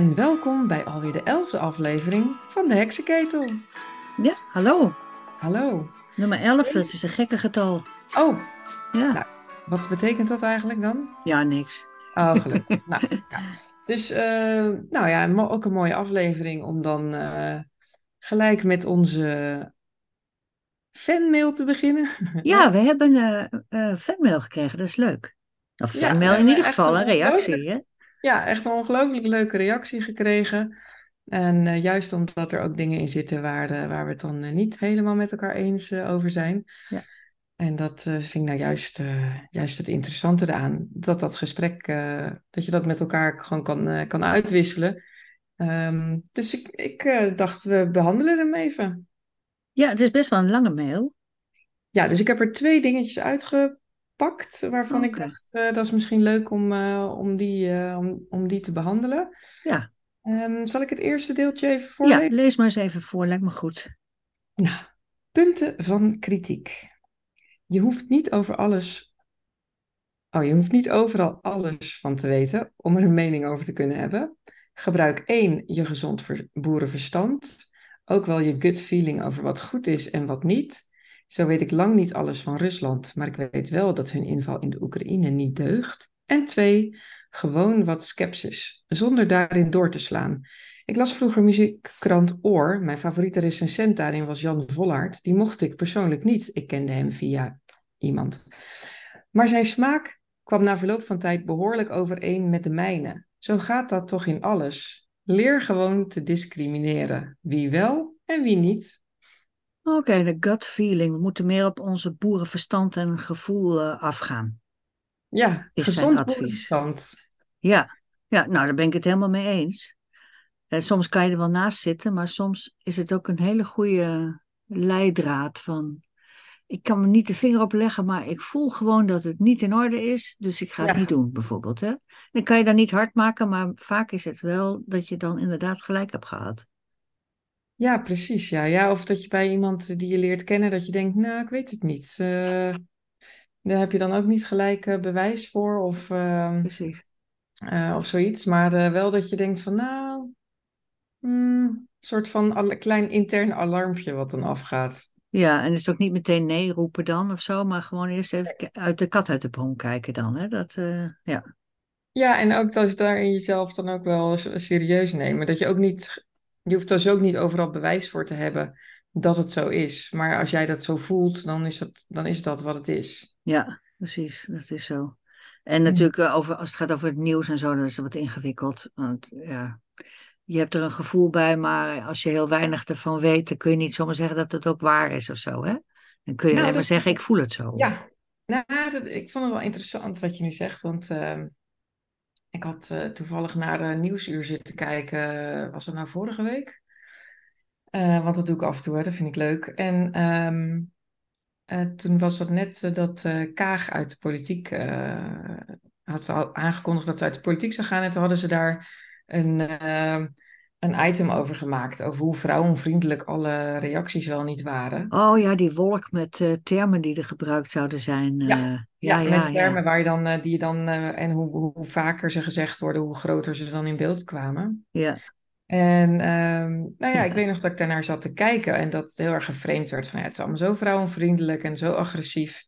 en welkom bij alweer de elfde aflevering van de Heksenketel. Ja, hallo. Hallo. Nummer 11, dat is een gekke getal. Oh, Ja, Nou. wat betekent dat eigenlijk dan? ja niks. Oh, gelukkig. nou, ja. Dus, eh, nou ja, ook een mooie aflevering om dan eh, gelijk met onze fanmail te beginnen. Ja, we hebben eh fanmail gekregen, dat is leuk. Of fanmail in ieder geval, een reactie, hè? Ja, echt een ongelooflijk leuke reactie gekregen. En eh, juist omdat er ook dingen in zitten waar, eh, waar we het dan eh, niet helemaal met elkaar eens over zijn. Ja. En dat vind ik nou juist, juist het interessante eraan. Dat dat gesprek, dat je dat met elkaar gewoon kan, kan uitwisselen. Ehm, dus ik, ik dacht, we behandelen hem even. Ja, het is best wel een lange mail. Ja, dus ik heb er twee dingetjes uitgepakt waarvan ik Oké. dacht, eh, dat is misschien leuk om, eh, om, die, eh, om, om die te behandelen. Ja. Ehm, zal ik het eerste deeltje even Ja, voorlezen? lees maar eens even voor, lijkt me goed. Nou, punten van kritiek. Je hoeft niet over alles. Oh, je hoeft niet overal alles van te weten om er een mening over te kunnen hebben. Gebruik één je gezond ver- boerenverstand. Ook wel je gut feeling over wat goed is en wat niet. Zo weet ik lang niet alles van Rusland, maar ik weet wel dat hun inval in de Oekraïne niet deugt. En twee, gewoon wat sceptisch, zonder daarin door te slaan. Ik las vroeger muziekkrant Oor. Mijn favoriete recensent daarin was Jan Vollaert. Die mocht ik persoonlijk niet. Ik kende hem via iemand. Maar zijn smaak kwam na verloop van tijd behoorlijk overeen met de mijne. Zo gaat dat toch in alles. Leer gewoon te discrimineren. Wie wel en wie niet. Oké, de gut feeling. We moeten meer op onze boerenverstand en gevoel eh, afgaan. Ja, Is zijn gezond advies. boerenverstand. Ja. ja, nou daar ben ik het helemaal mee eens. En soms kan je er wel naast zitten, maar soms is het ook een hele goede leidraad van... Ik kan me niet de vinger op leggen, maar ik voel gewoon dat het niet in orde is, dus ik ga het Ja. niet doen, bijvoorbeeld. Hè? Dan kan je dat niet hard maken, maar vaak is het wel dat je dan inderdaad gelijk hebt gehad. Ja, precies. Ja. ja, of dat je bij iemand die je leert kennen, dat je denkt, nou, ik weet het niet. Eh, daar heb je dan ook niet gelijk eh, bewijs voor of, ehm, Precies. eh, of zoiets. Maar wel dat je denkt van, nou, hmm, een soort van klein intern alarmpje wat dan afgaat. Ja, en is ook niet meteen nee roepen dan of zo, maar gewoon eerst even uit de kat uit de boom kijken dan. Hè? Dat, ja. Ja, en ook dat je daarin jezelf dan ook wel serieus nemen. Dat je ook niet, je hoeft dus ook niet overal bewijs voor te hebben dat het zo is. Maar als jij dat zo voelt, dan is dat, dan is dat wat het is. Ja, precies, dat is zo. En natuurlijk, eh, over, als het gaat over het nieuws en zo, dan is het wat ingewikkeld. Want ja, je hebt er een gevoel bij, maar als je heel weinig ervan weet, dan kun je niet zomaar zeggen dat het ook waar is of zo, hè? Dan kun je Nou, alleen maar dat- zeggen, ik voel het zo. Ja, nou, dat, ik vond het wel interessant wat je nu zegt, want ehm, ik had eh, toevallig naar de Nieuwsuur zitten kijken, was dat nou vorige week? Eh, want dat doe ik af en toe, hè, dat vind ik leuk. En ehm, eh, toen was dat net eh, dat eh, Kaag uit de politiek eh, had ze al aangekondigd dat ze uit de politiek zou gaan. En toen hadden ze daar een, eh, een item over gemaakt, over hoe vrouwenvriendelijk alle reacties wel niet waren. Oh ja, die wolk met eh, termen die er gebruikt zouden zijn. eh, Ja, ja, Ja, ja, met ja. termen waar je dan, eh, die dan, eh, en hoe, hoe, vaker ze gezegd worden, hoe groter ze dan in beeld kwamen. Ja, En ehm, nou ja, ik weet nog dat ik daarnaar zat te kijken en dat het heel erg geframed werd van ja, het is allemaal zo vrouwenvriendelijk en zo agressief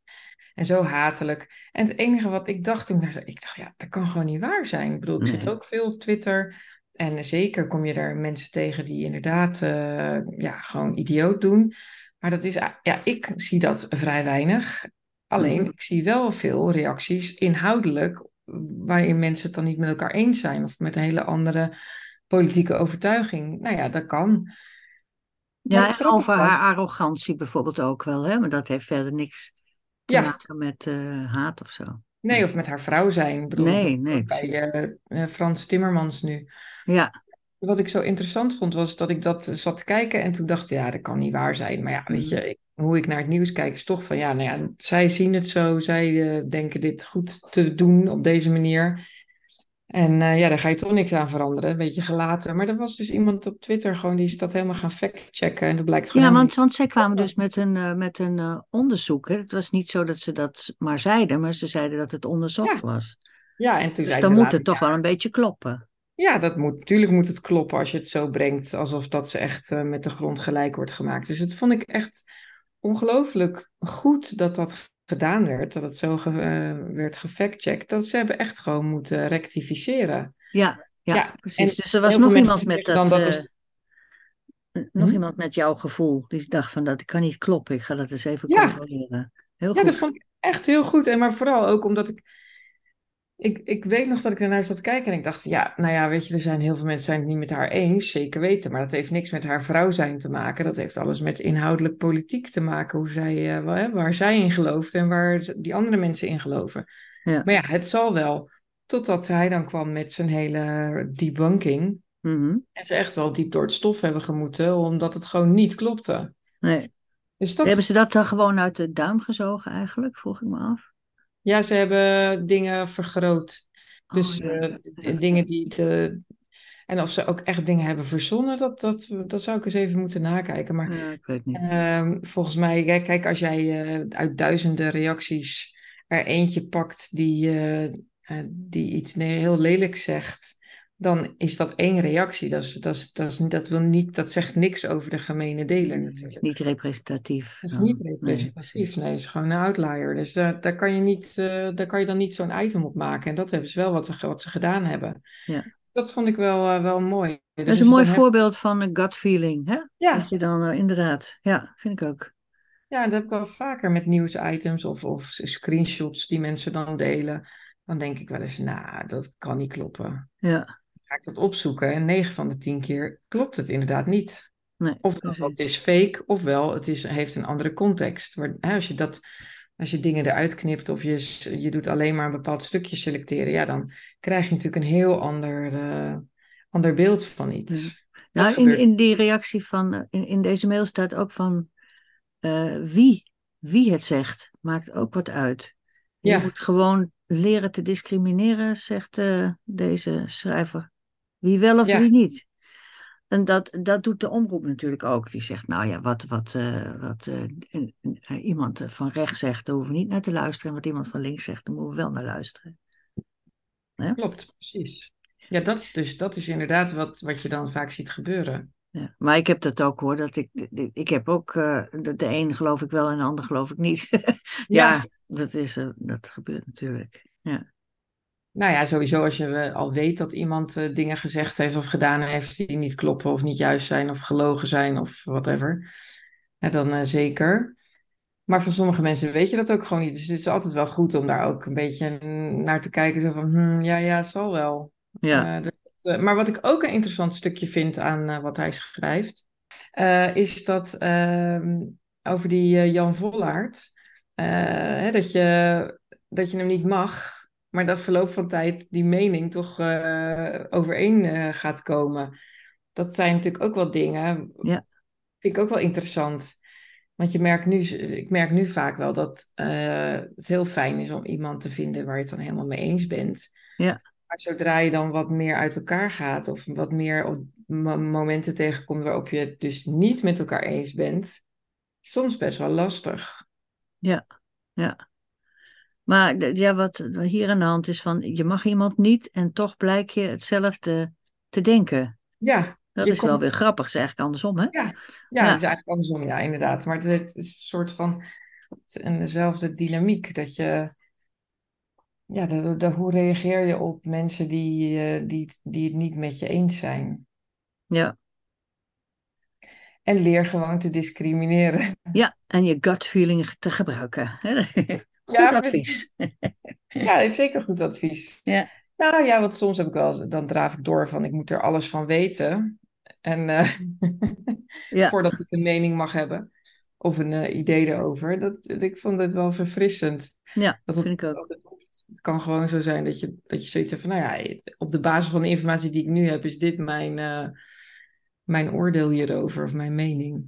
en zo hatelijk. En het enige wat ik dacht toen, ik dacht ja, dat kan gewoon niet waar zijn. Ik bedoel, ik zit ook veel op Twitter en zeker kom je daar mensen tegen die inderdaad eh, ja, gewoon idioot doen. Maar dat is, ja, ik zie dat vrij weinig. Alleen, Mhm. ik zie wel veel reacties inhoudelijk waarin mensen het dan niet met elkaar eens zijn of met een hele andere politieke overtuiging. Nou ja, dat kan. Ja en over was- haar arrogantie bijvoorbeeld ook wel, hè? Maar dat heeft verder niks te Ja. maken met eh, haat of zo. Nee, of met haar vrouw zijn. Ik bedoel, Nee, nee, bij eh, eh, Frans Timmermans nu. Ja, Wat ik zo interessant vond, was dat ik dat zat te kijken en toen dacht ik, ja, dat kan niet waar zijn. Maar ja, weet Mhm. je, ik- hoe ik naar het nieuws kijk is toch van, ja, nou ja, zij zien het zo, zij eh, denken dit goed te doen op deze manier. En eh, ja, daar ga je toch niks aan veranderen, een beetje gelaten. Maar er was dus iemand op Twitter gewoon, die is dat helemaal gaan factchecken en dat blijkt gewoon ja want, want zij kwamen dus met een, eh, met een eh, onderzoek. Hè? Het was niet zo dat ze dat maar zeiden, maar ze zeiden dat het onderzocht Ja. was. Ja, en toen Dus dan ze moet later, het toch ja, wel een beetje kloppen. Ja, dat moet, natuurlijk moet het kloppen als je het zo brengt, alsof dat ze echt met de grond gelijk wordt gemaakt. Dus het vond ik echt ongelooflijk goed dat dat gedaan werd, dat het zo ge, uh, werd gefactcheckt. Dat ze hebben echt gewoon moeten rectificeren. Ja, ja, ja precies. Dus er was nog iemand met dat... dat is... Nog hm? iemand met jouw gevoel, die dacht van dat kan niet kloppen, ik ga dat eens even ja. controleren. Heel goed. Ja, dat vond ik echt heel goed. En maar vooral ook omdat ik ik, ik weet nog dat ik ernaar zat te kijken en ik dacht, ja, nou ja, weet je, er zijn heel veel mensen zijn het niet met haar eens, zeker weten. Maar dat heeft niks met haar vrouw zijn te maken. Dat heeft alles met inhoudelijk politiek te maken, hoe zij, uh, waar, zij in gelooft en waar die andere mensen in geloven. Ja. Maar ja, het zal wel. Totdat hij dan kwam met zijn hele debunking. Mm En ze echt wel diep door het stof hebben gemoeten, omdat het gewoon niet klopte. Nee. Dus dat... Hebben ze dat dan gewoon uit de duim gezogen eigenlijk, vroeg ik me af? Ja, ze hebben dingen vergroot. Dus oh, uh, dingen die. De, en of ze ook echt dingen hebben verzonnen, dat, dat, dat zou ik eens even moeten nakijken. Maar ja, ik weet niet. Uh, volgens mij, kijk, als jij uh, uit duizenden reacties er eentje pakt die, uh, die iets heel lelijk zegt, dan is dat één reactie. Dat, is, dat, is, dat, is, dat, wil niet, dat zegt niks over de gemene deler natuurlijk. Niet representatief. Dat is niet representatief, nee, het is gewoon een outlier. Dus daar, daar, kan, je niet, uh, daar kan je dan niet zo'n item op maken. En dat hebben ze wel wat, ze, wat ze gedaan hebben. Ja. Dat vond ik wel, uh, wel mooi. Dat is een mooi voorbeeld van een gut feeling, hè? Ja. Dat je dan uh, inderdaad, ja, vind ik ook. Ja, dat heb ik wel vaker met nieuwsitems of, of screenshots die mensen dan delen. Dan denk ik wel eens, nou, dat kan niet kloppen. Ja ga ik dat opzoeken en 9 van de 10 keer klopt het inderdaad niet. Nee, ofwel het is fake, ofwel het is, heeft een andere context. Hè, als, je dat, als je dingen eruit knipt of je, je doet alleen maar een bepaald stukje selecteren, ja, dan krijg je natuurlijk een heel ander, uh, ander beeld van iets. Nou, in, in die reactie van, eh, in, in deze mail staat ook van uh, wie, wie het zegt, maakt ook wat uit. Je ja. moet gewoon leren te discrimineren, zegt uh, deze schrijver. Wie wel of wie niet. En dat, dat doet de omroep natuurlijk ook. Die zegt, nou ja, wat, wat, uh, wat uh, iemand van rechts zegt, daar hoeven we niet naar te luisteren. En wat iemand van links zegt, daar moeten we wel naar luisteren. Ja? Klopt, precies. Ja, dat is, dus, dat is inderdaad wat, wat je dan vaak ziet gebeuren. Ja, maar ik heb dat ook hoor. Dat ik, ik heb ook, uh, de, de een geloof ik wel en de ander geloof ik niet. ja, ja, dat, is, dat gebeurt natuurlijk. Ja. Nou ja, sowieso als je al weet dat iemand uh, dingen gezegd heeft of gedaan heeft die niet kloppen of niet juist zijn of gelogen zijn of whatever, ja, dan uh, zeker. Maar voor sommige mensen weet je dat ook gewoon niet. Dus het is altijd wel goed om daar ook een beetje naar te kijken. Zo van, hmm, ja, ja, het zal wel. Ja. Uh, dus, maar wat ik ook een interessant stukje vind aan wat hij schrijft, is dat ehm, over die Jan Vollaert, hè, dat, je, dat je hem niet mag maar dat verloop van tijd die mening toch uh, overeen uh, gaat komen. Dat zijn natuurlijk ook wel dingen. Ja. Vind ik ook wel interessant. Want je merkt nu, ik merk nu vaak wel dat uh, het heel fijn is om iemand te vinden waar je het dan helemaal mee eens bent. Ja. Maar zodra je dan wat meer uit elkaar gaat of wat meer op momenten tegenkomt waarop je het dus niet met elkaar eens bent, soms best wel lastig. Ja, ja. Maar ja, wat hier aan de hand is van, je mag iemand niet en toch blijk je hetzelfde te denken. Ja. Dat is wel weer grappig, is eigenlijk andersom, hè? Ja, ja, het is eigenlijk andersom, ja, inderdaad. Maar het is, het is een soort van een dezelfde dynamiek, dat je... Ja, dat, dat, hoe reageer je op mensen die, uh, die, die het niet met je eens zijn? Ja. En leer gewoon te discrimineren. Ja, en je gut feeling te gebruiken. Goed ja, advies. Ja, is zeker goed advies. Ja. Nou ja, want soms heb ik wel, dan draaf ik door van ik moet er alles van weten. En uh, ja. voordat ik een mening mag hebben. Of een uh, idee erover. Dat, ik vond het wel verfrissend. Ja, dat vind ik ook. Altijd Het kan gewoon zo zijn dat je, dat je zoiets hebt van, nou ja, op de basis van de informatie die ik nu heb, is dit mijn, uh, mijn oordeel hierover of mijn mening.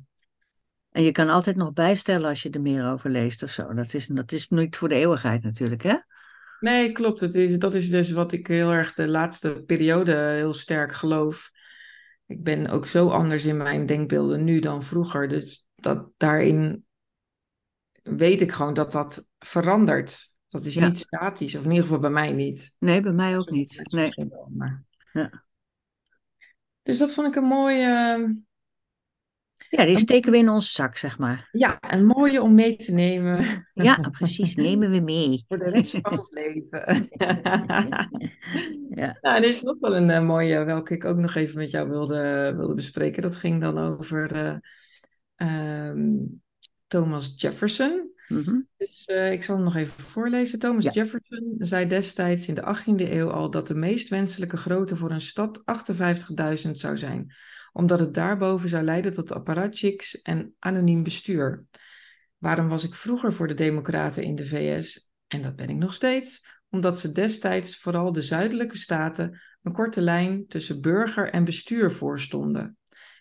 En je kan altijd nog bijstellen als je er meer over leest of zo. Dat is, dat is niet voor de eeuwigheid natuurlijk, hè? Nee, klopt. Dat is, dat is dus wat ik heel erg de laatste periode heel sterk geloof. Ik ben ook zo anders in mijn denkbeelden nu dan vroeger. Dus dat daarin weet ik gewoon dat dat verandert. Dat is niet statisch, of in ieder geval bij mij niet. Nee, bij mij ook niet. Nee. maar... ja. Dus dat vond ik een mooie, Ja, die steken we in onze zak, zeg maar. ja, een mooie om mee te nemen Ja, precies, nemen we mee. voor de rest van ons leven. Ja. Nou, er is nog wel een eh, mooie, welke ik ook nog even met jou wilde, wilde bespreken. Dat ging dan over eh, ehm, Thomas Jefferson. Mhm. Dus eh, ik zal hem nog even voorlezen. Thomas Ja. Jefferson zei destijds in de 18e eeuw al dat de meest wenselijke grootte voor een stad 58.000 zou zijn, omdat het daarboven zou leiden tot apparatchiks en anoniem bestuur. Waarom was ik vroeger voor de Democraten in de VS? En dat ben ik nog steeds, omdat ze destijds vooral de zuidelijke staten een korte lijn tussen burger en bestuur voorstonden.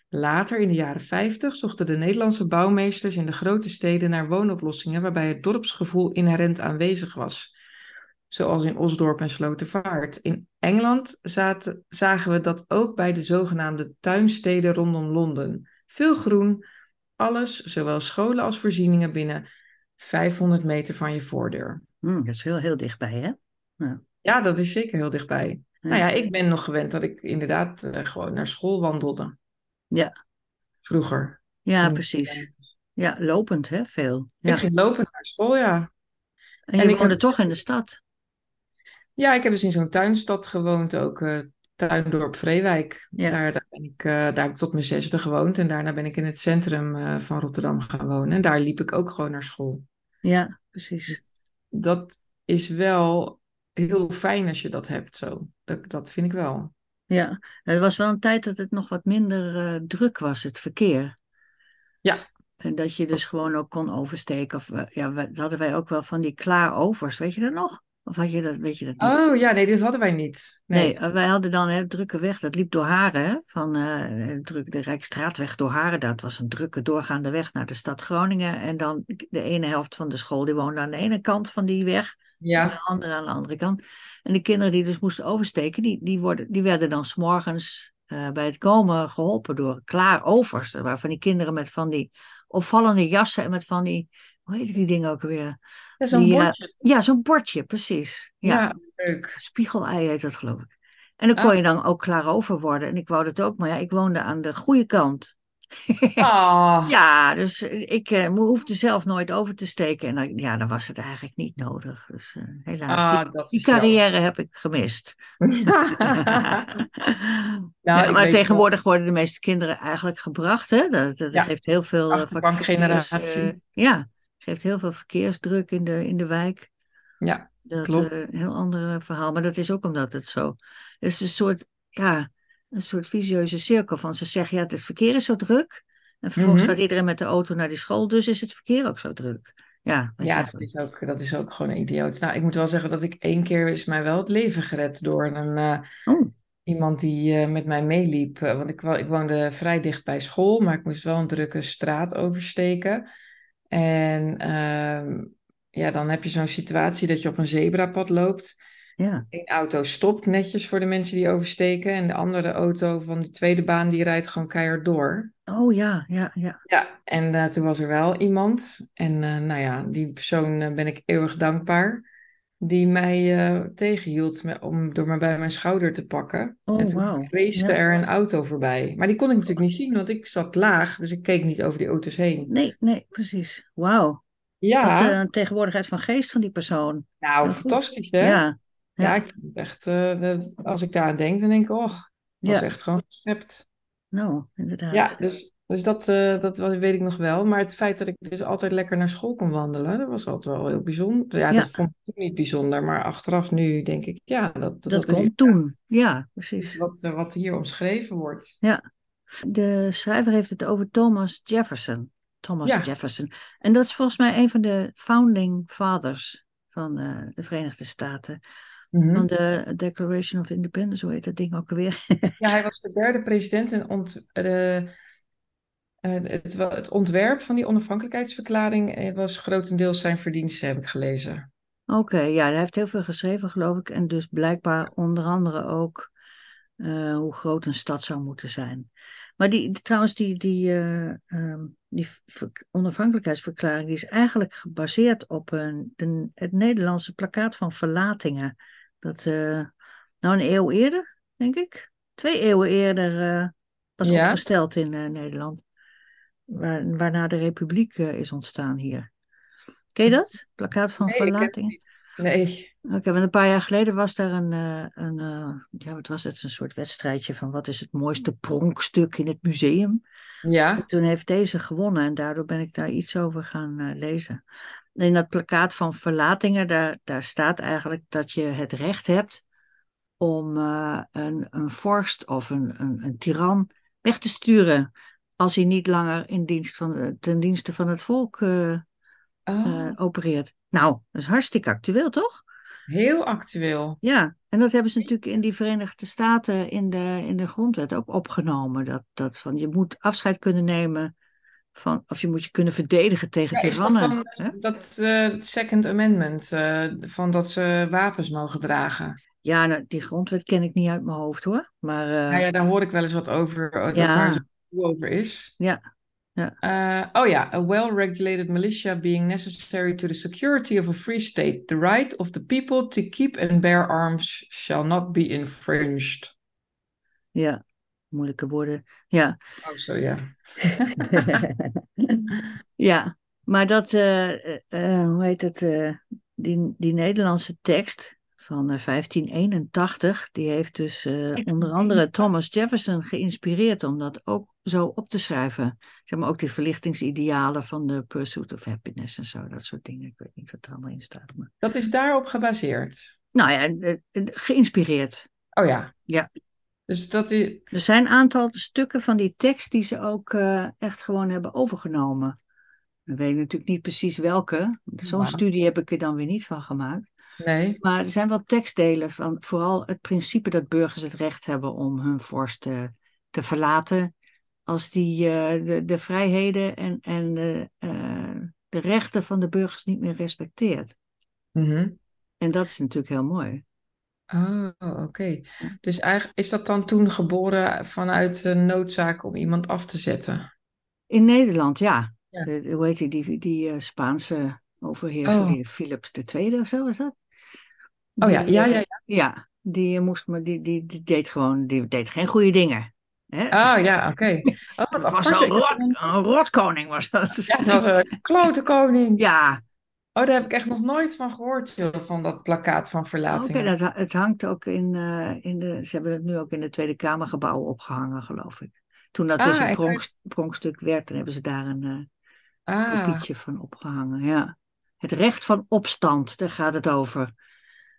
Later, in de jaren 50, zochten de Nederlandse bouwmeesters in de grote steden naar woonoplossingen waarbij het dorpsgevoel inherent aanwezig was. Zoals in Osdorp en Slotervaart. In Engeland zaten, zagen we dat ook bij de zogenaamde tuinsteden rondom Londen. Veel groen, alles, zowel scholen als voorzieningen binnen 500 meter van je voordeur. Hm, dat is heel, heel dichtbij, hè? Ja. Ja, dat is zeker heel dichtbij. Ja. Nou ja, ik ben nog gewend dat ik inderdaad eh, gewoon naar school wandelde. Ja. Vroeger. Ja, ik, precies. Ja, lopend, hè? Veel. Ik Ja. ging lopen naar school, ja. En je En ik woonde heb, toch in de stad? Ja, ik heb dus in zo'n tuinstad gewoond, ook eh Tuindorp Vreewijk. Ja. Daar, daar, ben ik, eh, daar heb ik tot mijn zesde gewoond en daarna ben ik in het centrum eh, van Rotterdam gaan wonen. En daar liep ik ook gewoon naar school. Ja, precies. Dat is wel heel fijn als je dat hebt zo. Dat, dat vind ik wel. Ja, het was wel een tijd dat het nog wat minder druk was, het verkeer. Ja, En dat je dus gewoon ook kon oversteken. Of, ja, we- hadden wij ook wel van die klaarovers, weet je dat nog? Of had je dat, weet je dat niet? Oh ja, nee, dit hadden wij niet. Nee, Nee. eh, wij hadden dan hè, drukke weg, dat liep door Haren, van eh, druk, de Rijksstraatweg door Haren. Dat was een drukke doorgaande weg naar de stad Groningen. En dan de ene helft van de school, die woonde aan de ene kant van die weg. En de Ja, andere aan de andere kant. En de kinderen die dus moesten oversteken, die, die, worden, die werden dan s'morgens eh bij het komen geholpen door klaarovers. Dat waren van die kinderen met van die opvallende jassen en met van die, hoe heet die dingen ook alweer? Ja, zo'n eh, bordje. ja, zo'n bordje, precies. Ja, Ja, leuk. spiegelei heet dat geloof ik. En dan kon Ah, je dan ook klaarover worden. En ik wou dat ook, maar ja, ik woonde aan de goede kant. ah, Ja, dus ik eh, hoefde zelf nooit over te steken. En dan, ja, dan was het eigenlijk niet nodig. Dus eh, helaas, die, ah, die carrière heb ik gemist. Nou, Ja, maar tegenwoordig worden de meeste kinderen eigenlijk gebracht. Hè? Dat, dat Ja, geeft heel veel eh, achterbankgeneratie. eh, ja, geeft heel veel verkeersdruk in de, in de wijk. Ja, Dat klopt. eh, een heel ander verhaal. Maar dat is ook omdat het zo. Het is een soort, ja, een soort visieuze cirkel van ze zeggen, ja, het verkeer is zo druk. En vervolgens Mhm. gaat iedereen met de auto naar die school, dus is het verkeer ook zo druk. Ja, Ja, dat is ook, dat is ook gewoon een idioot. Nou, ik moet wel zeggen dat ik één keer is mij wel het leven gered door een, eh, oh, iemand die eh, met mij meeliep. Eh, want ik, ik woonde vrij dicht bij school, maar ik moest wel een drukke straat oversteken. En ehm, ja, dan heb je zo'n situatie dat je op een zebrapad loopt. ja. Eén auto stopt netjes voor de mensen die oversteken. En de andere auto van de tweede baan die rijdt gewoon keihard door. Oh ja, ja, ja. Ja, en eh, toen was er wel iemand. En eh, nou ja, die persoon eh, ben ik eeuwig dankbaar. Die mij eh, tegenhield me- om door me bij mijn schouder te pakken. En Oh, toen wauw. race Ja. er een auto voorbij. Maar die kon ik natuurlijk niet zien, want ik zat laag. Dus ik keek niet over die auto's heen. Nee, nee, precies. Wauw. Wat Ja, eh, een tegenwoordigheid van geest van die persoon. nou, goed. fantastisch hè? Ja, Ja, ja, ik vind het echt, eh, de- als ik daar aan denk, dan denk ik, oh, dat ja. echt gewoon geschept. Nou, inderdaad. Ja, dus, dus dat, eh, dat weet ik nog wel. Maar het feit dat ik dus altijd lekker naar school kon wandelen, dat was altijd wel heel bijzonder. Ja, Ja, dat vond ik niet bijzonder, maar achteraf nu denk ik, ja, dat, dat dat inderdaad toen. Ja, precies. wat, eh, wat hier omschreven wordt. Ja. De schrijver heeft het over Thomas Jefferson. Thomas Ja, Jefferson. En dat is volgens mij een van de founding fathers van eh, de Verenigde Staten. mhm. Van de Declaration of Independence, hoe heet dat ding ook alweer? Ja, hij was de derde president en ont, de, het, wel- het ontwerp van die onafhankelijkheidsverklaring eh, was grotendeels zijn verdienste, heb ik gelezen. Oké, ja, hij heeft heel veel geschreven, geloof ik. En dus blijkbaar onder andere ook eh, hoe groot een stad zou moeten zijn. Maar die, trouwens, die, die, eh, ehm, die ver- onafhankelijkheidsverklaring die is eigenlijk gebaseerd op een, de, het Nederlandse plakkaat van verlatingen. Dat, eh, nou, een eeuw eerder, denk ik. twee eeuwen eerder was Ja? opgesteld in eh, Nederland. Waar, waarna de republiek eh, is ontstaan hier. Ken je dat? Plakkaat van Nee, ik ken het verlating? niet. Nee. Oké, want een paar jaar geleden was daar een, eh, een eh, ja, wat was het? Een soort wedstrijdje van wat is het mooiste pronkstuk in het museum. Ja? En toen heeft deze gewonnen en daardoor ben ik daar iets over gaan lezen. En in dat plakkaat van verlatingen, daar, daar staat eigenlijk dat je het recht hebt om een, een vorst of een, een, een tiran weg te sturen als hij niet langer in dienst van, ten dienste van het volk eh, eh, Oh, opereert. Nou, dat is hartstikke actueel, toch? heel actueel. Ja, en dat hebben ze natuurlijk in die Verenigde Staten in de, in de grondwet ook opgenomen. Dat, dat van je moet afscheid kunnen nemen van, of je moet je kunnen verdedigen tegen Ja, is dat eh, Second Amendment, eh, van dat ze wapens mogen dragen? Ja, nou, die grondwet ken ik niet uit mijn hoofd hoor. Maar eh, Nou ja, daar hoor ik wel eens wat over, eh, dat daar over is. ja, ja, Uh, oh ja, a well-regulated militia being necessary to the security of a free state. The right of the people to keep and bear arms shall not be infringed. ja, moeilijke woorden. Ja, Oh, zo ja. ja, maar dat, eh, eh, eh, hoe heet het, eh, die, die Nederlandse tekst van eh, 1581, die heeft dus eh, onder andere Thomas Jefferson geïnspireerd om dat ook zo op te schrijven. Zeg maar ook die verlichtingsidealen van de pursuit of happiness en zo, dat soort dingen. Ik weet niet wat er allemaal in staat. Maar... Dat is daarop gebaseerd. Nou ja, geïnspireerd. Oh ja. Ja. Dus dat is... Er zijn een aantal stukken van die tekst die ze ook eh, echt gewoon hebben overgenomen. Ik weet natuurlijk niet precies welke. Zo'n studie heb ik er dan weer niet van gemaakt. Nee. Maar er zijn wel tekstdelen van vooral het principe dat burgers het recht hebben om hun vorst te, te verlaten. Als die eh, de, de vrijheden en, en de, eh, de rechten van de burgers niet meer respecteert. Mhm. En dat is natuurlijk heel mooi. Oh, oké. Dus eigenlijk is dat dan toen geboren vanuit de noodzaak om iemand af te zetten? In Nederland, ja. Ja. De- hoe heet die, die, die eh, Spaanse overheerser, Oh. die Philips II of zo was dat? Oh ja, Die, ja, ja, ja. Ja, die moest maar, die, die, die deed gewoon, die deed geen goede dingen. Hè? Oh ja, oké. Oh, wat het was een, rot, een rotkoning was dat. Ja, het was een klote koning. Ja, Oh, daar heb ik echt nog nooit van gehoord, joh, van dat plakkaat van oké, verlatingen. dat, het hangt ook in, eh, in de, ze hebben het nu ook in de Tweede Kamergebouw opgehangen, geloof ik. Toen dat dus Ah, een pronk, pronkstuk werd, dan hebben ze daar een eh, Ah, kopietje van opgehangen. Ja. Het recht van opstand, daar gaat het over.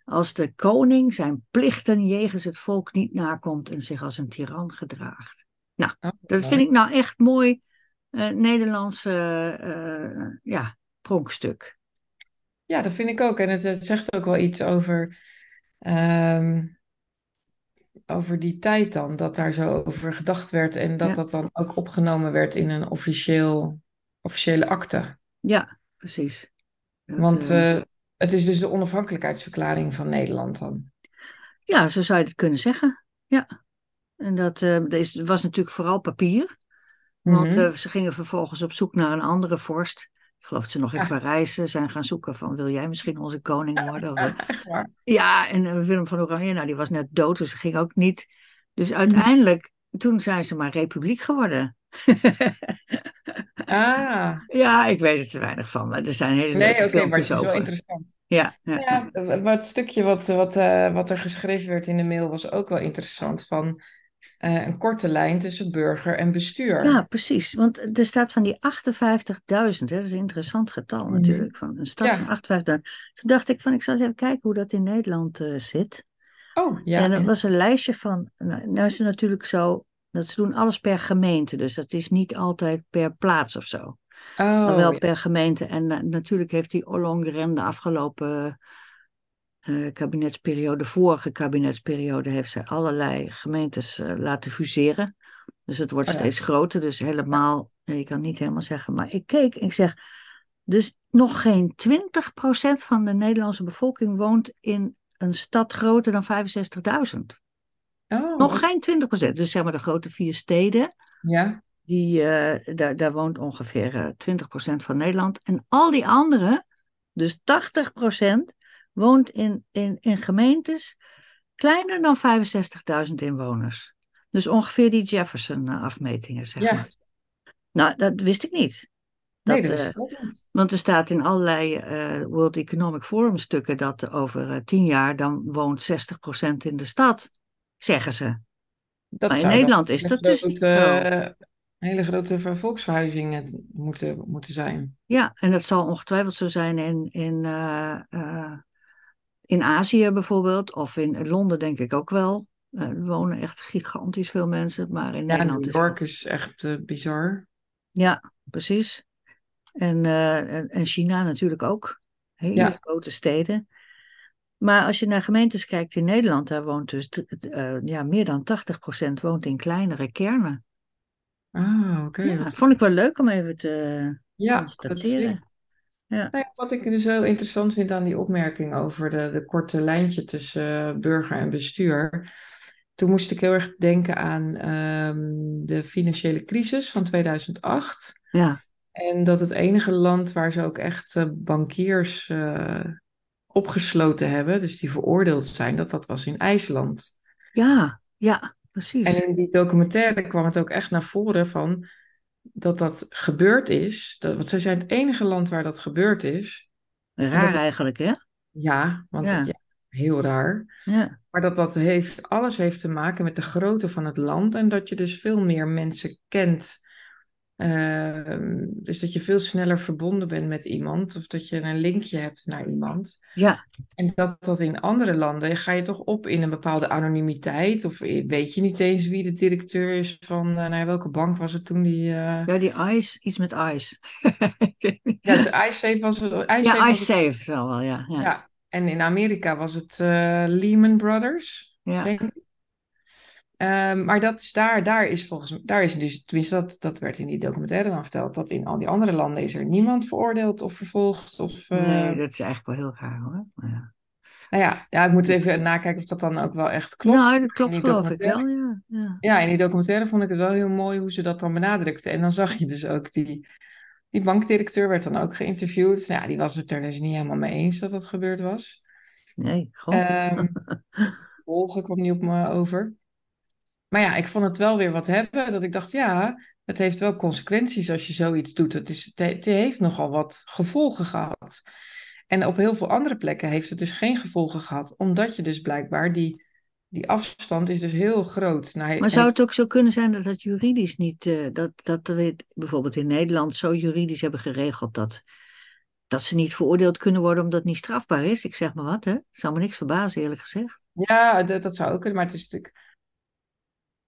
Als de koning zijn plichten jegens het volk niet nakomt en zich als een tiran gedraagt. oh, Dat vind ik nou echt mooi eh Nederlandse eh, ja, pronkstuk. Ja, dat vind ik ook. En het, het zegt ook wel iets over, ehm, over die tijd dan, dat daar zo over gedacht werd en dat Ja. dat dan ook opgenomen werd in een officieel, officiële akte. Ja, precies. Dat, Want eh, het is dus de onafhankelijkheidsverklaring van Nederland dan. ja, zo zou je het kunnen zeggen. Ja. En dat eh, deze was natuurlijk vooral papier. Want Mhm. eh, ze gingen vervolgens op zoek naar een andere vorst. Ik geloof dat ze nog in. Parijs eh, zijn gaan zoeken van wil jij misschien onze koning worden? Echt waar. ja, en Willem van Oranje, nou die was net dood, dus dat ging ook niet. Dus uiteindelijk, toen zijn ze maar republiek geworden. Ah, ja, ik weet er te weinig van, maar er zijn hele nee, leuke oké, maar het filmpjes is wel interessant. Ja, ja, Ja, wat stukje wat, wat, eh, wat er geschreven werd in de mail was ook wel interessant. Van eh, een korte lijn tussen burger en bestuur. Ja, precies. Want er staat van die 58.000, hè, dat is een interessant getal Mhm. natuurlijk, van een stad Ja. van 58.000. Toen dacht ik van, ik zal eens even kijken hoe dat in Nederland eh, zit. Oh, ja. en er en- was een lijstje van, nou, nou is het natuurlijk zo, dat ze doen alles per gemeente, dus dat is niet altijd per plaats of zo. oh, maar wel ja. per gemeente. En na- natuurlijk heeft die Ollongren de afgelopen eh, kabinetsperiode, de vorige kabinetsperiode, heeft ze allerlei gemeentes eh, laten fuseren. Dus het wordt Oh ja. steeds groter, dus helemaal, nee, ik kan niet helemaal zeggen, maar ik keek en ik zeg, dus nog geen 20% van de Nederlandse bevolking woont in een stad groter dan 65.000. Oh, Nog geen 20%. Dus zeg maar de grote vier steden, ja. die, eh, daar, daar woont ongeveer eh 20% van Nederland. En al die anderen, dus 80%, woont in, in, in gemeentes kleiner dan 65.000 inwoners. Dus ongeveer die Jefferson-afmetingen, zeg Ja, maar. Nou, dat wist ik niet. nee, Dat, dat eh, is ook niet. want er staat in allerlei eh, World Economic Forum stukken dat over eh, tien jaar dan woont 60% in de stad, zeggen ze. Dat Maar in Nederland is dat dus niet zo. eh, hele grote ver- volksverhuizingen moeten, moeten zijn. Ja, en dat zal ongetwijfeld zo zijn in, in, eh, eh, in Azië bijvoorbeeld, of in Londen denk ik ook wel. Er wonen echt gigantisch veel mensen, maar in Ja, Nederland New is York dat... is echt bizar. Ja, precies. En, en, en China natuurlijk ook. Hele Ja. grote steden. Maar als je naar gemeentes kijkt in Nederland, daar woont dus eh, ja, meer dan 80% woont in kleinere kernen. Ah, oké. Ja, wat- vond ik wel leuk om even te Ja, dat constateren. Ja, Nou ja, wat ik dus heel interessant vind aan die opmerking over de, de korte lijntje tussen eh, burger en bestuur. Toen moest ik heel erg denken aan ehm, de financiële crisis van 2008. ja, En dat het enige land waar ze ook echt eh, bankiers opgesloten hebben, dus die veroordeeld zijn, dat dat was in IJsland. ja, ja, precies. En in die documentaire kwam het ook echt naar voren van dat dat gebeurd is. Dat, want zij zijn het enige land waar dat gebeurd is. Raar dat- eigenlijk, hè? Ja, want Ja. het- ja, heel raar. Ja, Maar dat dat heeft, alles heeft te maken met de grootte van het land en dat je dus veel meer mensen kent. Ehm, dus dat je veel sneller verbonden bent met iemand of dat je een linkje hebt naar iemand. ja, En dat dat in andere landen ga je toch op in een bepaalde anonimiteit of weet je niet eens wie de directeur is van, nou ja, welke bank was het toen die... eh, ja, die ice, iets met ice. Ja, dus iSafe was het. iSafe Ja, ice het- zal wel, ja. Ja, ja. En in Amerika was het eh, Lehman Brothers. ja. denk ik. Ehm, maar dat is daar, daar is volgens mij, daar is dus, tenminste dat, dat werd in die documentaire dan verteld, dat in al die andere landen is er niemand veroordeeld of vervolgd. Of, Nee, dat is eigenlijk wel heel raar hoor. Ja. Nou ja, ja, ik moet even nakijken of dat dan ook wel echt klopt. Nou, dat klopt geloof ik wel, ja. ja. Ja, in die documentaire vond ik het wel heel mooi hoe ze dat dan benadrukte. En dan zag je dus ook die, die bankdirecteur werd dan ook geïnterviewd. Nou, ja, die was het er dus niet helemaal mee eens dat dat gebeurd was. Nee, gewoon. Ehm volgen kwam niet op me over. Maar ja, ik vond het wel weer wat hebben. Dat ik dacht, ja, het heeft wel consequenties als je zoiets doet. Het, is, het, heeft nogal wat gevolgen gehad. En op heel veel andere plekken heeft het dus geen gevolgen gehad. Omdat je dus blijkbaar die, die afstand is dus heel groot. Nou, Maar zou het ook zo kunnen zijn dat het juridisch niet, eh, dat, dat we bijvoorbeeld in Nederland zo juridisch hebben geregeld dat, dat ze niet veroordeeld kunnen worden omdat het niet strafbaar is? Ik zeg maar wat, hè? Zou me niks verbazen, eerlijk gezegd. Ja, dat, dat zou ook kunnen. Maar het is natuurlijk...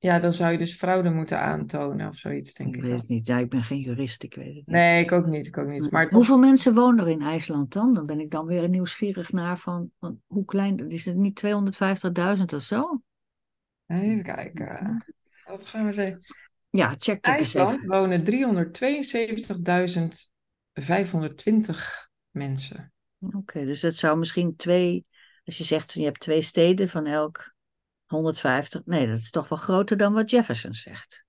Ja, dan zou je dus fraude moeten aantonen of zoiets, denk Ik ik. weet het niet. Ja, ik ben geen jurist, ik weet het niet. Nee, ik ook niet. Ik ook niet. Maar het Hoeveel mensen wonen er in IJsland dan? Dan ben ik dan weer nieuwsgierig naar van, van hoe klein, is het niet 250.000 of zo? Even kijken. Wat gaan we zeggen? Ja, check dat eens IJsland wonen 372.520 mensen. Oké, dus dat zou misschien twee, als je zegt je hebt twee steden van elk 150, nee, dat is toch wel groter dan wat Jefferson zegt.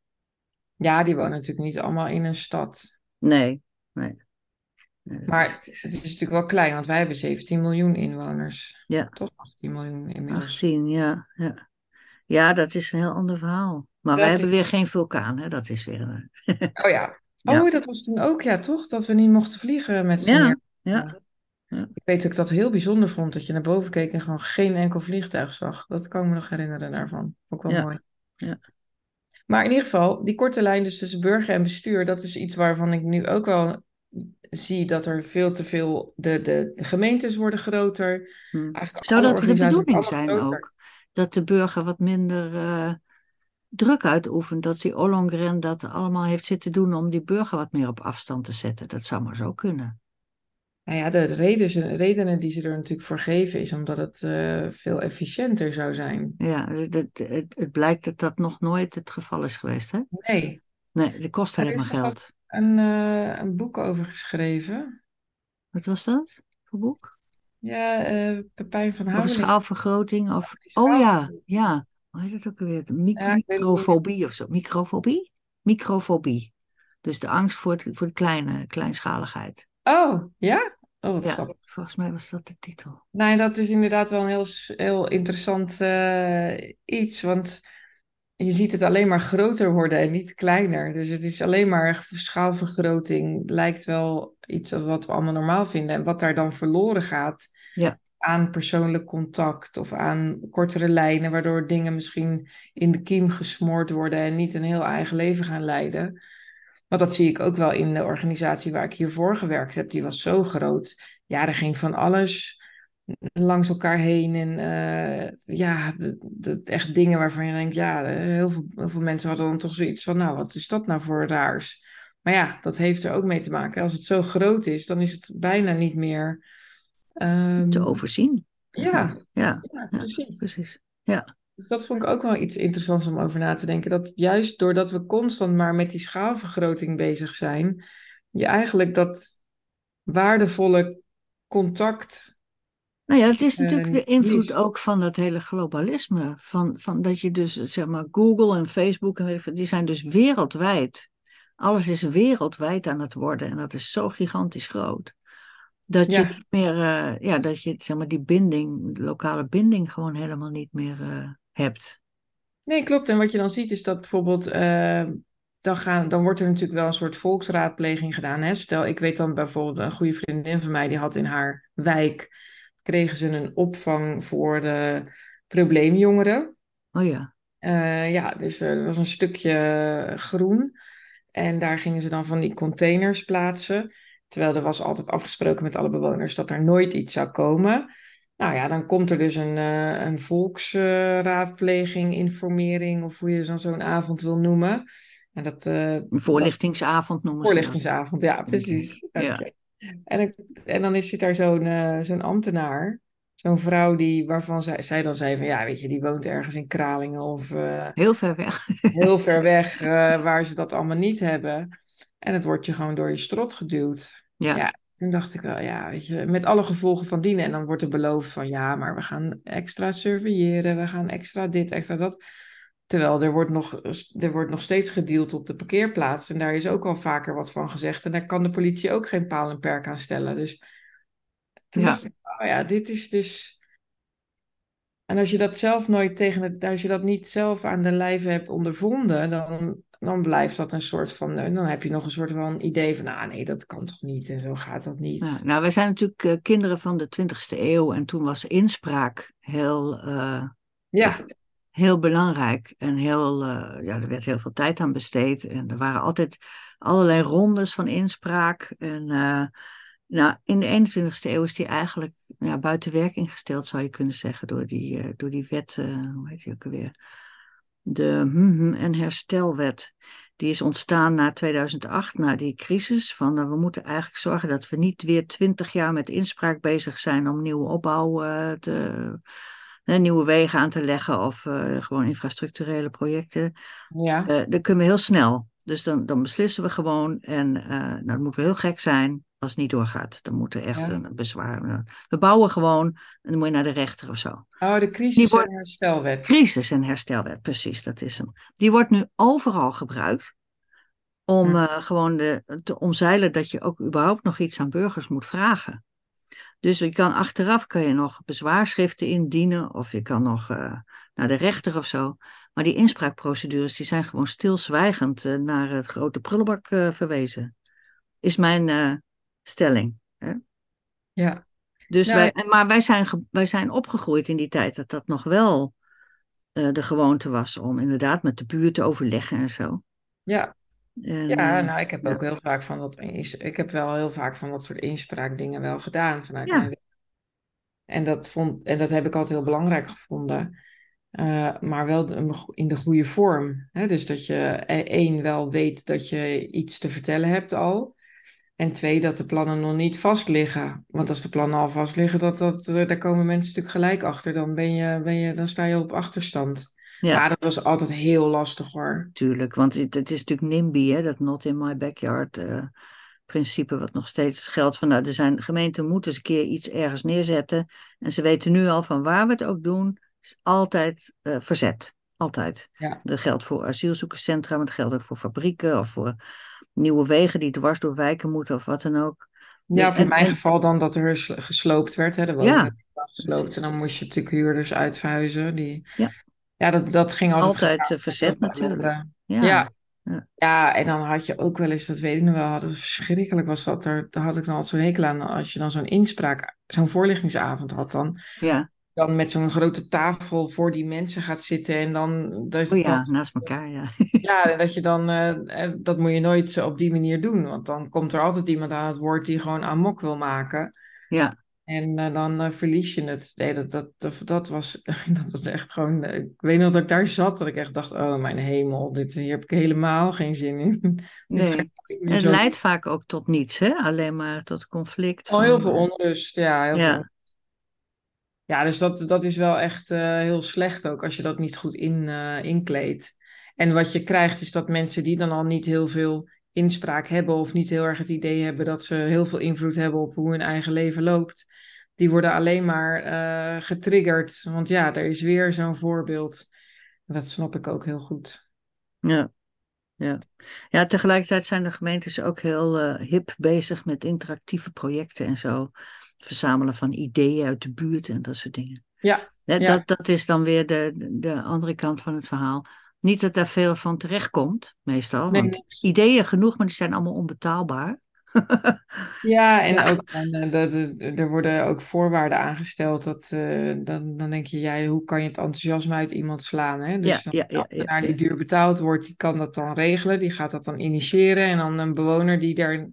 Ja, die wonen natuurlijk niet allemaal in een stad. Nee, nee. Maar is- het is natuurlijk wel klein, want wij hebben 17 miljoen inwoners. Ja. Toch 18 miljoen inmiddels. 18, ja, ja. Ja, dat is een heel ander verhaal. Maar Dat wij is- hebben weer geen vulkaan, hè? Dat is weer een... Oh ja. Ja. Oh, dat was toen ook, ja, toch? Dat we niet mochten vliegen met z'n Ja, ja. Ja. Ik weet dat ik dat heel bijzonder vond, dat je naar boven keek en gewoon geen enkel vliegtuig zag. Dat kan ik me nog herinneren daarvan. Vond ik wel Ja. mooi. Ja. Maar in ieder geval, die korte lijn dus tussen burger en bestuur, dat is iets waarvan ik nu ook wel zie dat er veel te veel, de, de, gemeentes worden groter. Hm. Zou dat de bedoeling zijn groter. ook? Dat de burger wat minder eh, druk uitoefent. Dat die Ollongren dat allemaal heeft zitten doen om die burger wat meer op afstand te zetten. Dat zou maar zo kunnen. Nou ja, de reden, redenen die ze er natuurlijk voor geven is omdat het eh, veel efficiënter zou zijn. Ja, dus dat, het, het blijkt dat dat nog nooit het geval is geweest. Hè? Nee, Nee, het kost nog geld. een, eh, een boek over geschreven. Wat was dat voor boek? Ja, eh Pepijn van Over Houweling. schaalvergroting? Of... Oh ja, ja. Hoe heet het ook mic- Ja, het niet. microfobie of zo. Microfobie? Microfobie. Dus de angst voor, het, voor de kleine, kleinschaligheid. Oh, ja? Oh, wat Ja, grappig. volgens mij was dat de titel. Nee, dat is inderdaad wel een heel, heel interessant eh, iets. Want je ziet het alleen maar groter worden en niet kleiner. Dus het is alleen maar schaalvergroting. Lijkt wel iets wat we allemaal normaal vinden. En wat daar dan verloren gaat Ja. aan persoonlijk contact of aan kortere lijnen, waardoor dingen misschien in de kiem gesmoord worden en niet een heel eigen leven gaan leiden. Want dat zie ik ook wel in de organisatie waar ik hiervoor gewerkt heb. Die was zo groot. Ja, er ging van alles langs elkaar heen. En eh, ja, echt dingen waarvan je denkt, ja, eh, heel veel, heel veel mensen hadden dan toch zoiets van, nou, wat is dat nou voor raars? Maar ja, dat heeft er ook mee te maken. Als het zo groot is, dan is het bijna niet meer. ehm, Te overzien. ja, Ja, ja, ja, precies. precies. Ja, dat vond ik ook wel iets interessants om over na te denken. Dat juist doordat we constant maar met die schaalvergroting bezig zijn, je eigenlijk dat waardevolle contact. Nou ja, het is Eh, natuurlijk de invloed ook van dat hele globalisme. Van, van dat je dus, zeg maar, Google en Facebook en weet ik veel, die zijn dus wereldwijd. Alles is wereldwijd aan het worden en dat is zo gigantisch groot. Dat je niet meer, eh, ja, dat je, zeg maar, die binding, de lokale binding gewoon helemaal niet meer eh, hebt. Nee, klopt. En wat je dan ziet is dat bijvoorbeeld, eh, dan, gaan, dan wordt er natuurlijk wel een soort volksraadpleging gedaan. Hè? Stel, ik weet dan bijvoorbeeld een goede vriendin van mij, die had in haar wijk, kregen ze een opvang voor de probleemjongeren. Oh ja, Eh, ja, dus eh, er was een stukje groen. En daar gingen ze dan van die containers plaatsen. Terwijl er was altijd afgesproken met alle bewoners dat er nooit iets zou komen. Nou ja, dan komt er dus een, eh, een volksraadpleging, informering, of hoe je dan zo'n avond wil noemen. En dat, eh, een voorlichtingsavond noemen ze dat. Voorlichtingsavond, ja, precies. Ja. En, ik- en dan is zit daar zo'n eh, zo'n ambtenaar, zo'n vrouw die, waarvan zij, zij dan zei van, ja, weet je, die woont ergens in Kralingen of eh, Heel ver weg. heel ver weg, eh, waar ze dat allemaal niet hebben. En het wordt je gewoon door je strot geduwd. Ja, Ja, toen dacht ik wel, ja, weet je, met alle gevolgen van dienen. En dan wordt er beloofd van, ja, maar we gaan extra surveilleren, we gaan extra dit, extra dat. Terwijl er wordt nog, er wordt nog steeds gedeeld op de parkeerplaats. En daar is ook al vaker wat van gezegd. En daar kan de politie ook geen paal en perk aan stellen. Dus toen Ja. dacht ik, oh ja, dit is dus... En als je dat zelf nooit tegen het... Als je dat niet zelf aan de lijve hebt ondervonden, dan, dan blijft dat een soort van... Dan heb je nog een soort van idee van, ah nee, dat kan toch niet? En zo gaat dat niet. Ja, nou, wij zijn natuurlijk eh, kinderen van de 20e eeuw en toen was inspraak heel, eh, Ja, heel belangrijk en heel, eh, ja, er werd heel veel tijd aan besteed en er waren altijd allerlei rondes van inspraak. En eh, nou, in de 21e eeuw is die eigenlijk ja, buiten werking gesteld, zou je kunnen zeggen, door die, eh, door die wet, eh, hoe heet die ook alweer? De mhm en herstelwet. Die is ontstaan na 2008, na die crisis. Van nou, we moeten eigenlijk zorgen dat we niet weer twintig jaar met inspraak bezig zijn om nieuwe opbouw eh, te. nieuwe wegen aan te leggen of eh, gewoon infrastructurele projecten. ja, Eh, dat kunnen we heel snel. Dus dan, dan beslissen we gewoon. En nou, dat moet wel heel gek zijn als het niet doorgaat. Dan moet er echt Ja. een bezwaar. We bouwen gewoon en dan moet je naar de rechter of zo. Oh, de crisis- wordt- en herstelwet. Crisis- en herstelwet, precies, dat is hem. Die wordt nu overal gebruikt om Hm. eh, gewoon de, te omzeilen dat je ook überhaupt nog iets aan burgers moet vragen. Dus je kan achteraf kan je nog bezwaarschriften indienen of je kan nog eh, naar de rechter of zo. Maar die inspraakprocedures die zijn gewoon stilzwijgend eh, naar het grote prullenbak eh, verwezen. Is mijn stelling. Ja, Dus Nou, wij, maar wij zijn, wij zijn opgegroeid in die tijd dat dat nog wel eh, de gewoonte was om inderdaad met de buurt te overleggen en zo. ja. En, Ja, eh, nou, ik heb ja. ook heel vaak van dat, ik heb wel heel vaak van dat soort inspraakdingen wel gedaan vanuit Ja. mijn werk. En dat vond, en dat heb ik altijd heel belangrijk gevonden. Eh, maar wel in de goede vorm. Hè? Dus dat je eh, één wel weet dat je iets te vertellen hebt al. En twee, dat de plannen nog niet vast liggen. Want als de plannen al vast liggen, dat, dat, eh, daar komen mensen natuurlijk gelijk achter. Dan, ben je, ben je, dan sta je op achterstand. Ja. Maar dat was altijd heel lastig hoor. Tuurlijk, want het, het is natuurlijk NIMBY, hè, dat not in my backyard eh, principe, wat nog steeds geldt. Van, nou, er zijn gemeenten moeten eens een keer iets ergens neerzetten. En ze weten nu al van waar we het ook doen, is altijd eh, verzet. Altijd. Ja. Dat geldt voor asielzoekerscentra, maar dat geldt ook voor fabrieken of voor nieuwe wegen die dwars door wijken moeten of wat dan ook. Ja, Dus- of in en- mijn en- geval dan dat er ges- gesloopt werd. Hè, de Ja. woningen waren gesloopt. En dan moest je natuurlijk huurders uitverhuizen. Die... Ja. Ja, dat, dat ging altijd, Altijd eh, verzet natuurlijk. andere- Ja. Ja. Ja. Ja, en dan had je ook wel eens, dat weet ik nog wel, had, verschrikkelijk was dat. Er, daar had ik dan altijd zo'n hekel aan. Als je dan zo'n inspraak, zo'n voorlichtingsavond had dan. Ja. Dan met zo'n grote tafel voor die mensen gaat zitten. En dan, dat, Oh ja, dan- naast elkaar, ja. ja, dat je dan, eh, eh, dat moet je nooit op die manier doen. Want dan komt er altijd iemand aan het woord die gewoon amok wil maken. Ja, En eh, dan verlies je het. Nee, dat, dat, dat, dat was, dat was echt gewoon. ik weet nog dat ik daar zat, dat ik echt dacht: oh mijn hemel, dit, hier heb ik helemaal geen zin in. Nee. Het leidt vaak ook tot niets, hè? Alleen maar tot conflict. Oh, heel veel onrust, ja. Heel Ja. Veel. Ja, dus dat, dat is wel echt eh, heel slecht ook als je dat niet goed in, eh, inkleedt. En wat je krijgt is dat mensen die dan al niet heel veel inspraak hebben of niet heel erg het idee hebben dat ze heel veel invloed hebben op hoe hun eigen leven loopt, die worden alleen maar eh, getriggerd. Want ja, er is weer zo'n voorbeeld. Dat snap ik ook heel goed. Ja, ja. ja, tegelijkertijd zijn de gemeentes ook heel hip bezig met interactieve projecten en zo. Verzamelen van ideeën uit de buurt en dat soort dingen. Ja. Dat, dat is dan weer de, de andere kant van het verhaal. Niet dat daar veel van terechtkomt, meestal. nee, Want niks. ideeën genoeg, maar die zijn allemaal onbetaalbaar. Ja, en Ja. ook eh, dat, eh, er worden ook voorwaarden aangesteld. Dat, eh, dan, dan denk je, ja, hoe kan je het enthousiasme uit iemand slaan? Hè? Dus Ja, de ja, ambtenaar die duur betaald wordt, die kan dat dan regelen. Die gaat dat dan initiëren. En dan een bewoner die daar,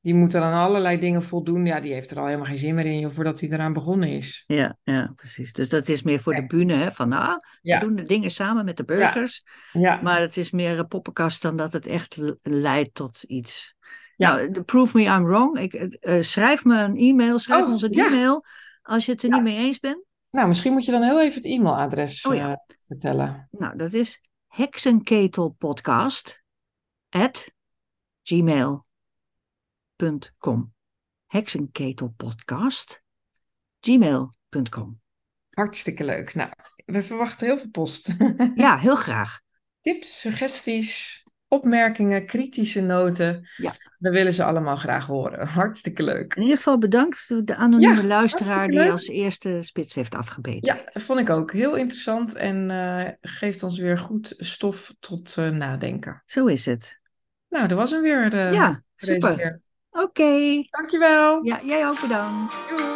die moet dan aan allerlei dingen voldoen. Ja, die heeft er al helemaal geen zin meer in, voordat hij eraan begonnen is. Ja, ja, precies. Dus dat is meer voor de bühne, hè? Van nou, we Ja, doen de dingen samen met de burgers. ja, Maar het is meer een poppenkast dan dat het echt leidt tot iets. Ja. Nou, prove me I'm wrong. Ik, eh, eh, schrijf me een e-mail, schrijf Oh, ons een e-mail als je het er niet mee eens bent. Nou, misschien moet je dan heel even het e-mailadres Oh eh, vertellen. Nou, dat is heksenketelpodcast at gmail.com. Heksenketelpodcast gmail.com. Hartstikke leuk. Nou, we verwachten heel veel post. Ja, heel graag. Tips, suggesties, opmerkingen, kritische noten. Ja. We willen ze allemaal graag horen. Hartstikke leuk. In ieder geval bedankt de anonieme Ja, luisteraar die leuk. als eerste spits heeft afgebeten. Ja, dat vond ik ook heel interessant en eh, geeft ons weer goed stof tot eh, nadenken. Zo is het. Nou, dat was hem weer eh, ja, super. Oké. Dankjewel. Ja, jij ook bedankt. Doei.